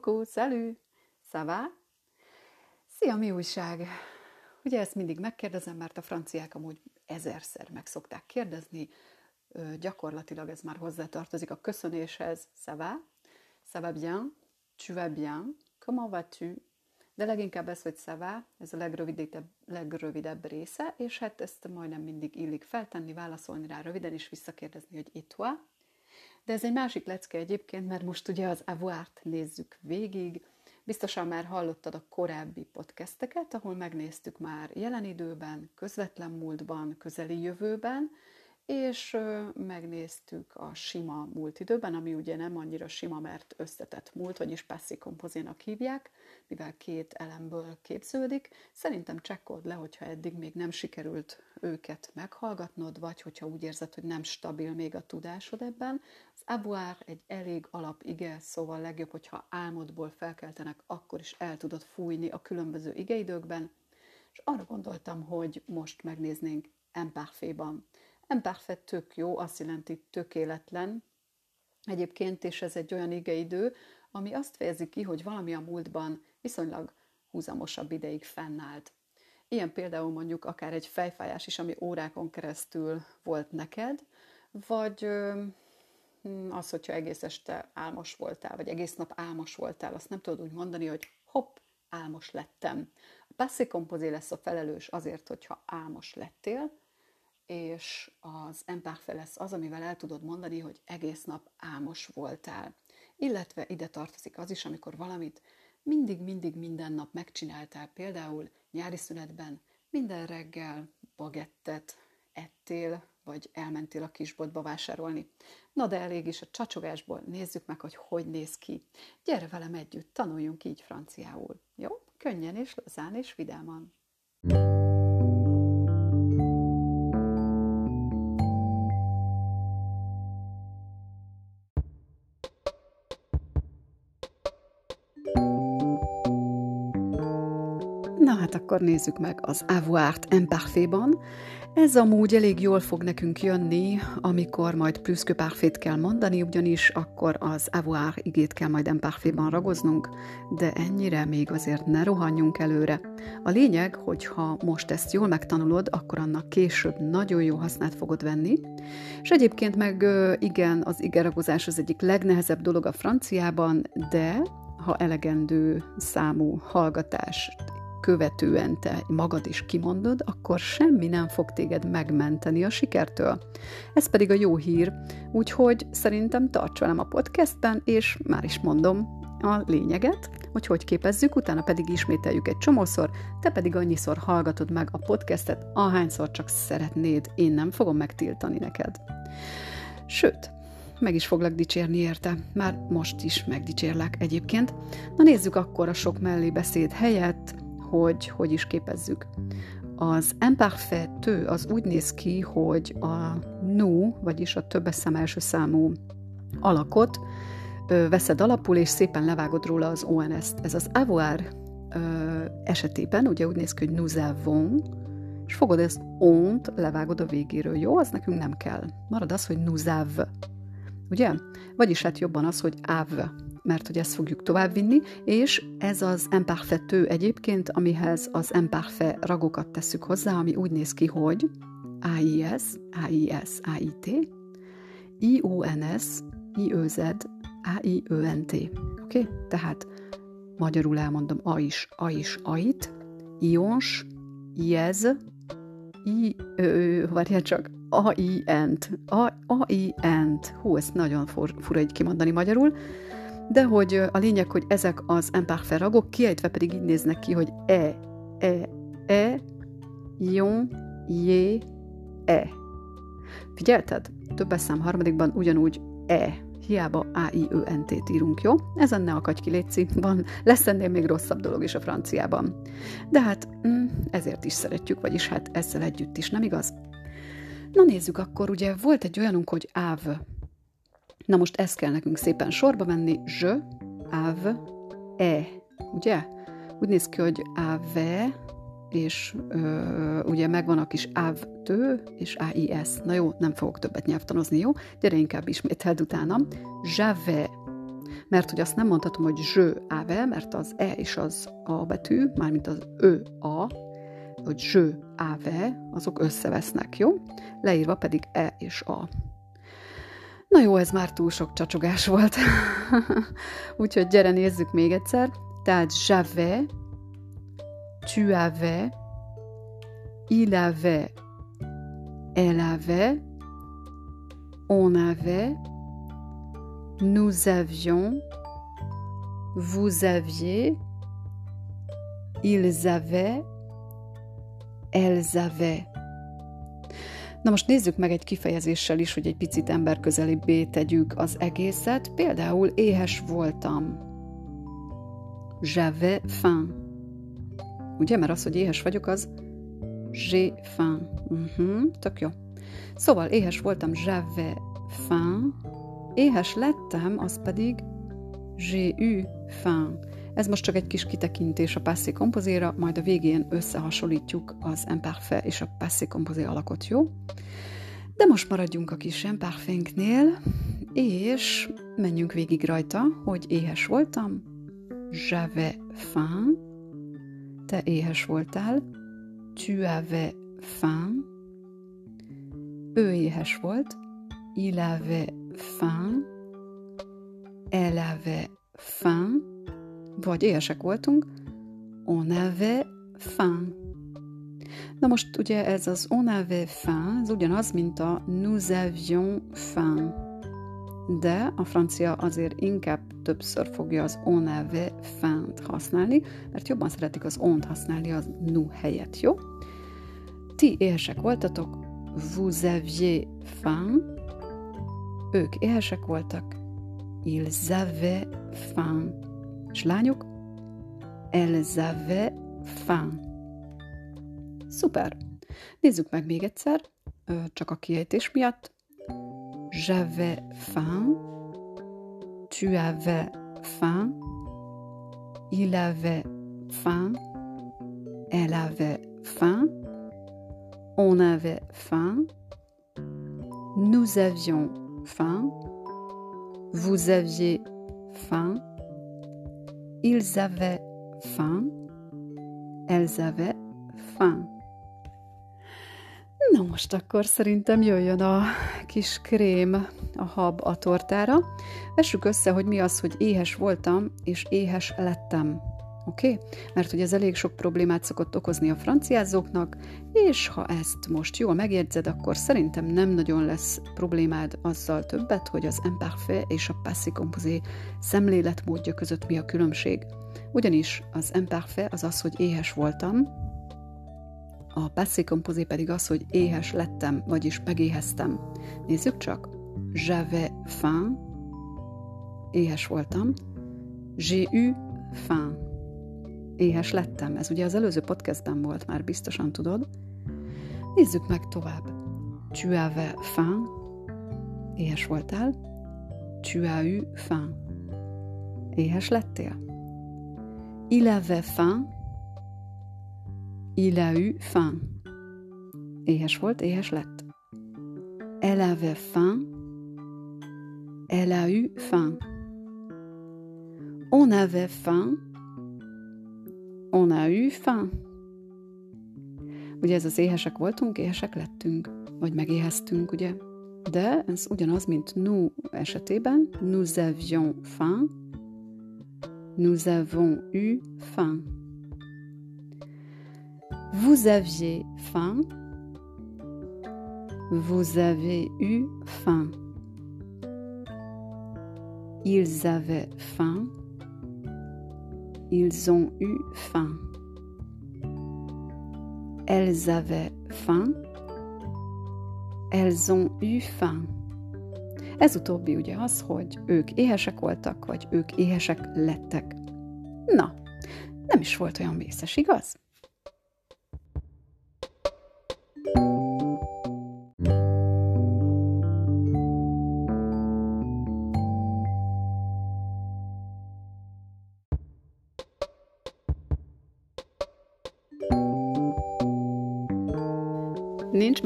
Coucou, salut! Va? Szia, mi újság? Ugye ezt mindig megkérdezem, mert a franciák amúgy ezerszer meg szokták kérdezni, gyakorlatilag ez már hozzátartozik a köszönéshez. Ça va? Bien? Tu vas bien? Comment vas-tu? De leginkább ez, hogy ça ez a legrövidebb, legrövidebb része, és hát ezt majdnem mindig illik feltenni, válaszolni rá röviden, és visszakérdezni, hogy et toi? De ez egy másik lecke egyébként, mert most ugye az avoir nézzük végig. Biztosan már hallottad a korábbi podcasteket, ahol megnéztük már jelen időben, közvetlen múltban, közeli jövőben, és megnéztük a sima múlt időben, ami ugye nem annyira sima, mert összetett múlt, vagyis passé kompozénak hívják, mivel két elemből képződik. Szerintem csekkold le, hogyha eddig még nem sikerült őket meghallgatnod, vagy hogyha úgy érzed, hogy nem stabil még a tudásod ebben. Avoir egy elég alap ige, szóval legjobb, hogyha álmodból felkeltenek, akkor is el tudod fújni a különböző igeidőkben. És arra gondoltam, hogy most megnéznénk imparfait-ban. Imparfait tök jó, azt jelenti tökéletlen. Egyébként, és ez egy olyan igeidő, ami azt fejezi ki, hogy valami a múltban viszonylag húzamosabb ideig fennállt. Ilyen például mondjuk akár egy fejfájás is, ami órákon keresztül volt neked, vagy az, hogyha egész este álmos voltál, vagy egész nap álmos voltál, azt nem tudod úgy mondani, hogy hopp, álmos lettem. A passé composé lesz a felelős azért, hogyha álmos lettél, és az imparfait lesz az, amivel el tudod mondani, hogy egész nap álmos voltál. Illetve ide tartozik az is, amikor valamit mindig-mindig minden nap megcsináltál, például nyári szünetben minden reggel bagettet ettél, vagy elmentél a kisboltba vásárolni. Na de elég is a csacsogásból, nézzük meg, hogy hogy néz ki. Gyere velem együtt, tanuljunk így franciául. Jó? Könnyen és lazán és vidáman. hát akkor nézzük meg az avoir imparfait-ban. Ez amúgy elég jól fog nekünk jönni, amikor majd plus que parfait kell mondani, ugyanis akkor az avoir igét kell majd imparfait-ban ragoznunk, de ennyire még azért ne rohanjunk előre. A lényeg, hogy ha most ezt jól megtanulod, akkor annak később nagyon jó hasznát fogod venni, és egyébként meg igen, az igeragozás az egyik legnehezebb dolog a franciában, de ha elegendő számú hallgatást követően te magad is kimondod, akkor semmi nem fog téged megmenteni a sikertől. Ez pedig a jó hír, úgyhogy szerintem tarts velem a podcastben, és már is mondom a lényeget, hogy hogy képezzük, utána pedig ismételjük egy csomószor, te pedig annyiszor hallgatod meg a podcastet, ahányszor csak szeretnéd, én nem fogom megtiltani neked. Sőt, meg is foglak dicsérni érte. Már most is megdicsérlek egyébként. Na nézzük akkor a sok mellé beszéd helyett, hogy hogy is képezzük. Az imparfait tő az úgy néz ki, hogy a nu, vagyis a többes szám első számú alakot ö, veszed alapul, és szépen levágod róla az ONS-t. Ez az avoir ö, esetében ugye úgy néz ki, hogy nous avons, és fogod ezt ont, levágod a végéről. Jó, az nekünk nem kell. Marad az, hogy nous avons. Ugye? Vagyis hát jobban az, hogy ave mert hogy ezt fogjuk továbbvinni, és ez az imparfaitő egyébként, amihez az imparfait ragokat tesszük hozzá, ami úgy néz ki, hogy AIS, AIS, AIT, IONS, IÖZ, AIÖNT. Oké? Okay? Tehát magyarul elmondom a is, a is, ait, ions, iez, i, ö, várjál csak, a i ent, a, a i ent. Hú, ezt nagyon for, fura így kimondani magyarul de hogy a lényeg, hogy ezek az imparfait ragok kiejtve pedig így néznek ki, hogy e, e, e, jon, jé, e. Figyelted? Többes szám harmadikban ugyanúgy e, hiába A, I, Ö, N, T-t írunk, jó? Ezen ne akadj ki, létszik, van, lesz ennél még rosszabb dolog is a franciában. De hát mm, ezért is szeretjük, vagyis hát ezzel együtt is, nem igaz? Na nézzük akkor, ugye volt egy olyanunk, hogy áv, Na most ezt kell nekünk szépen sorba menni. Je, ave, e. Ugye? Úgy néz ki, hogy ave, és ö, ugye megvan a kis tő és AIS. Na jó, nem fogok többet nyelvtanozni, jó? Gyere inkább ismételd utána. J'avais. mert hogy azt nem mondhatom, hogy je ave, mert az e és az a betű, mármint az ö a, hogy je ave, azok összevesznek, jó? Leírva pedig e és a. Na jó, ez már túl sok csacsogás volt. Úgyhogy gyere, nézzük még egyszer. Tehát j'avais, tu avais, il avait, elle avait, on avait, nous avions, vous aviez, ils avaient, elles avaient. Na most nézzük meg egy kifejezéssel is, hogy egy picit emberközelibbé tegyük az egészet. Például éhes voltam. J'avais faim. Ugye, mert az, hogy éhes vagyok, az j'ai faim. Uh-huh, tök jó. Szóval éhes voltam, j'avais faim. Éhes lettem, az pedig j'ai eu faim. Ez most csak egy kis kitekintés a passé kompozéra, majd a végén összehasonlítjuk az imparfait és a passé kompozé alakot, jó? De most maradjunk a kis imparfainknél, és menjünk végig rajta, hogy éhes voltam, j'avais faim, te éhes voltál, tu avais faim, ő éhes volt, il avait faim, elle avait faim, vagy éhesek voltunk, on avait faim. Na most ugye ez az on avait faim, ez ugyanaz, mint a nous avions faim. De a francia azért inkább többször fogja az on avait faim-t használni, mert jobban szeretik az on használni az nu helyett, jó? Ti éhesek voltatok, vous aviez faim, ők éhesek voltak, ils avaient faim elles avaient faim. Szuper! Nézzük meg még egyszer. J'avais faim, tu avais faim, il avait faim, elle avait faim, on avait faim, nous avions faim, vous aviez faim, Ils avaient faim. Elles avaient faim. Na most akkor szerintem jöjjön a kis krém, a hab a tortára. Vessük össze, hogy mi az, hogy éhes voltam, és éhes lettem. Oké? Okay? Mert hogy ez elég sok problémát szokott okozni a franciázóknak, és ha ezt most jól megjegyzed, akkor szerintem nem nagyon lesz problémád azzal többet, hogy az imparfait és a passé composé szemléletmódja között mi a különbség. Ugyanis az imparfait az az, hogy éhes voltam, a passé composé pedig az, hogy éhes lettem, vagyis megéheztem. Nézzük csak. J'avais faim, éhes voltam. J'ai eu faim, éhes lettem. Ez ugye az előző podcastben volt, már biztosan tudod. Nézzük meg tovább. Tu avais faim, éhes voltál. Tu as eu faim, éhes lettél. Il avait faim, il a eu faim. Éhes volt, éhes lett. Elle avait faim, elle a eu faim. On avait faim, On a eu faim. Ugye ez az éhesek voltunk, éhesek lettünk, vagy megéheztünk, ugye? De ez ugyanaz, mint nous esetében. Nous avions faim. Nous avons eu faim. Vous aviez faim. Vous avez eu faim. Ils avaient faim. Ils ont eu faim. Elles avaient faim. Elles ont eu faim. Ez utóbbi ugye az, hogy ők éhesek voltak, vagy ők éhesek lettek. Na, nem is volt olyan vészes, igaz? nincs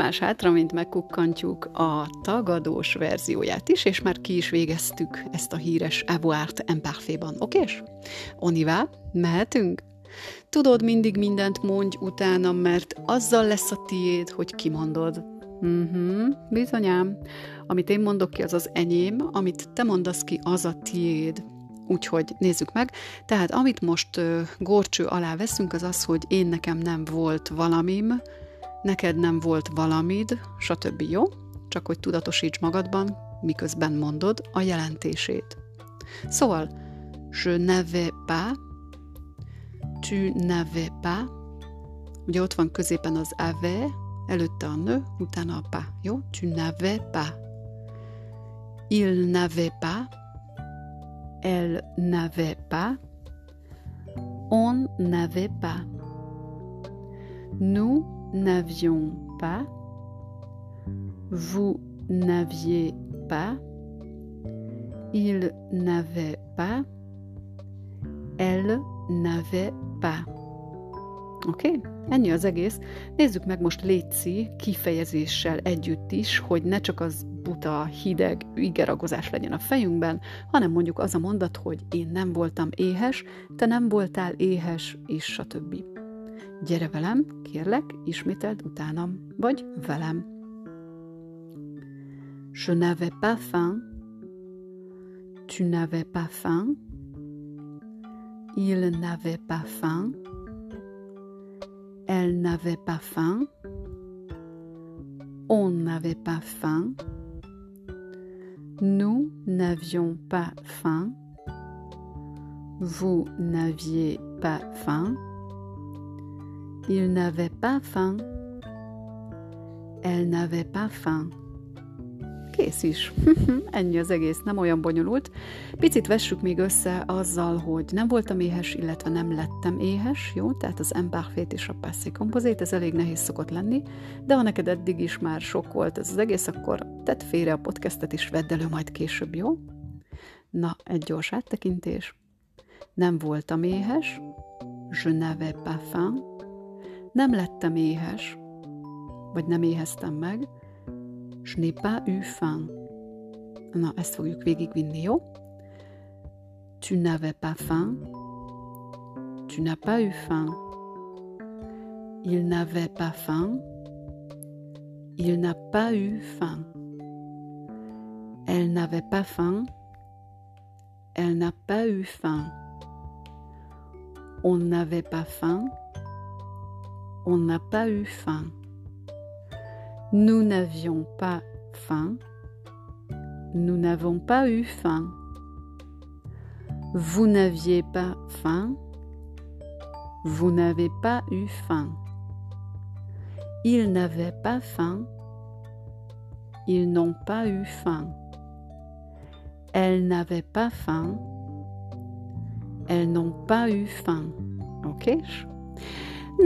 más hátra, mint megkukkantjuk a tagadós verzióját is, és már ki is végeztük ezt a híres Avoart Imparfait-ban, okés? Onivá, mehetünk? Tudod, mindig mindent mondj utána, mert azzal lesz a tiéd, hogy kimondod. Mhm, bizonyám. Amit én mondok ki, az az enyém, amit te mondasz ki, az a tiéd. Úgyhogy nézzük meg. Tehát amit most uh, górcső alá veszünk, az az, hogy én nekem nem volt valamim, neked nem volt valamid, stb. Jó? Csak hogy tudatosíts magadban, miközben mondod a jelentését. Szóval, je n'avais pas, tu n'avais pas, ugye ott van középen az avait, előtte a nő, utána a pas, jó? Tu n'avais pas. Il n'avait pas, elle n'avait pas, on n'avait pas. Nous n'avions pas, vous n'aviez pas, il n'avait pas, elle n'avait pas. Oké? Okay? Ennyi az egész. Nézzük meg most létszi kifejezéssel együtt is, hogy ne csak az buta, hideg igeragozás legyen a fejünkben, hanem mondjuk az a mondat, hogy én nem voltam éhes, te nem voltál éhes, és stb. Vagy. Je n'avais pas faim. Tu n'avais pas faim. Il n'avait pas faim. Elle n'avait pas faim. On n'avait pas faim. Nous n'avions pas faim. Vous n'aviez pas faim. Il n'avait pas faim. Elle n'avait pas faim. kész is. Ennyi az egész, nem olyan bonyolult. Picit vessük még össze azzal, hogy nem voltam éhes, illetve nem lettem éhes, jó? Tehát az imparfait és a passé kompozét, ez elég nehéz szokott lenni, de ha neked eddig is már sok volt ez az egész, akkor tedd félre a podcastet és vedd elő majd később, jó? Na, egy gyors áttekintés. Nem voltam éhes, je n'avais pas faim, nem lettem éhes, vagy nem éheztem meg, Je n'ai pas eu faim. Na, ezt fogjuk végigvinni, jó? Tu n'avais pas faim? Tu n'as pas eu faim? Il n'avait pas faim? Il n'a pas eu faim? Elle n'avait pas faim? Elle n'a pas eu faim? On n'avait pas faim? On n'a pas eu faim. Nous n'avions pas faim. Nous n'avons pas eu faim. Vous n'aviez pas faim. Vous n'avez pas eu faim. Ils n'avaient pas faim. Ils n'ont pas eu faim. Elles n'avaient pas faim. Elles n'ont pas eu faim. Ok?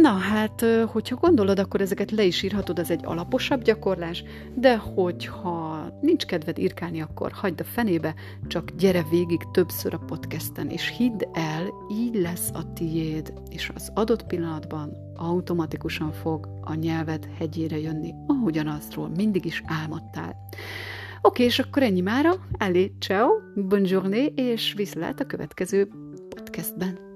Na hát, hogyha gondolod, akkor ezeket le is írhatod, ez egy alaposabb gyakorlás, de hogyha nincs kedved írkálni, akkor hagyd a fenébe, csak gyere végig többször a podcasten, és hidd el, így lesz a tiéd, és az adott pillanatban automatikusan fog a nyelved hegyére jönni, ahogyan azról mindig is álmodtál. Oké, és akkor ennyi mára, elé, ciao, bonne journée, és viszlát a következő podcastben.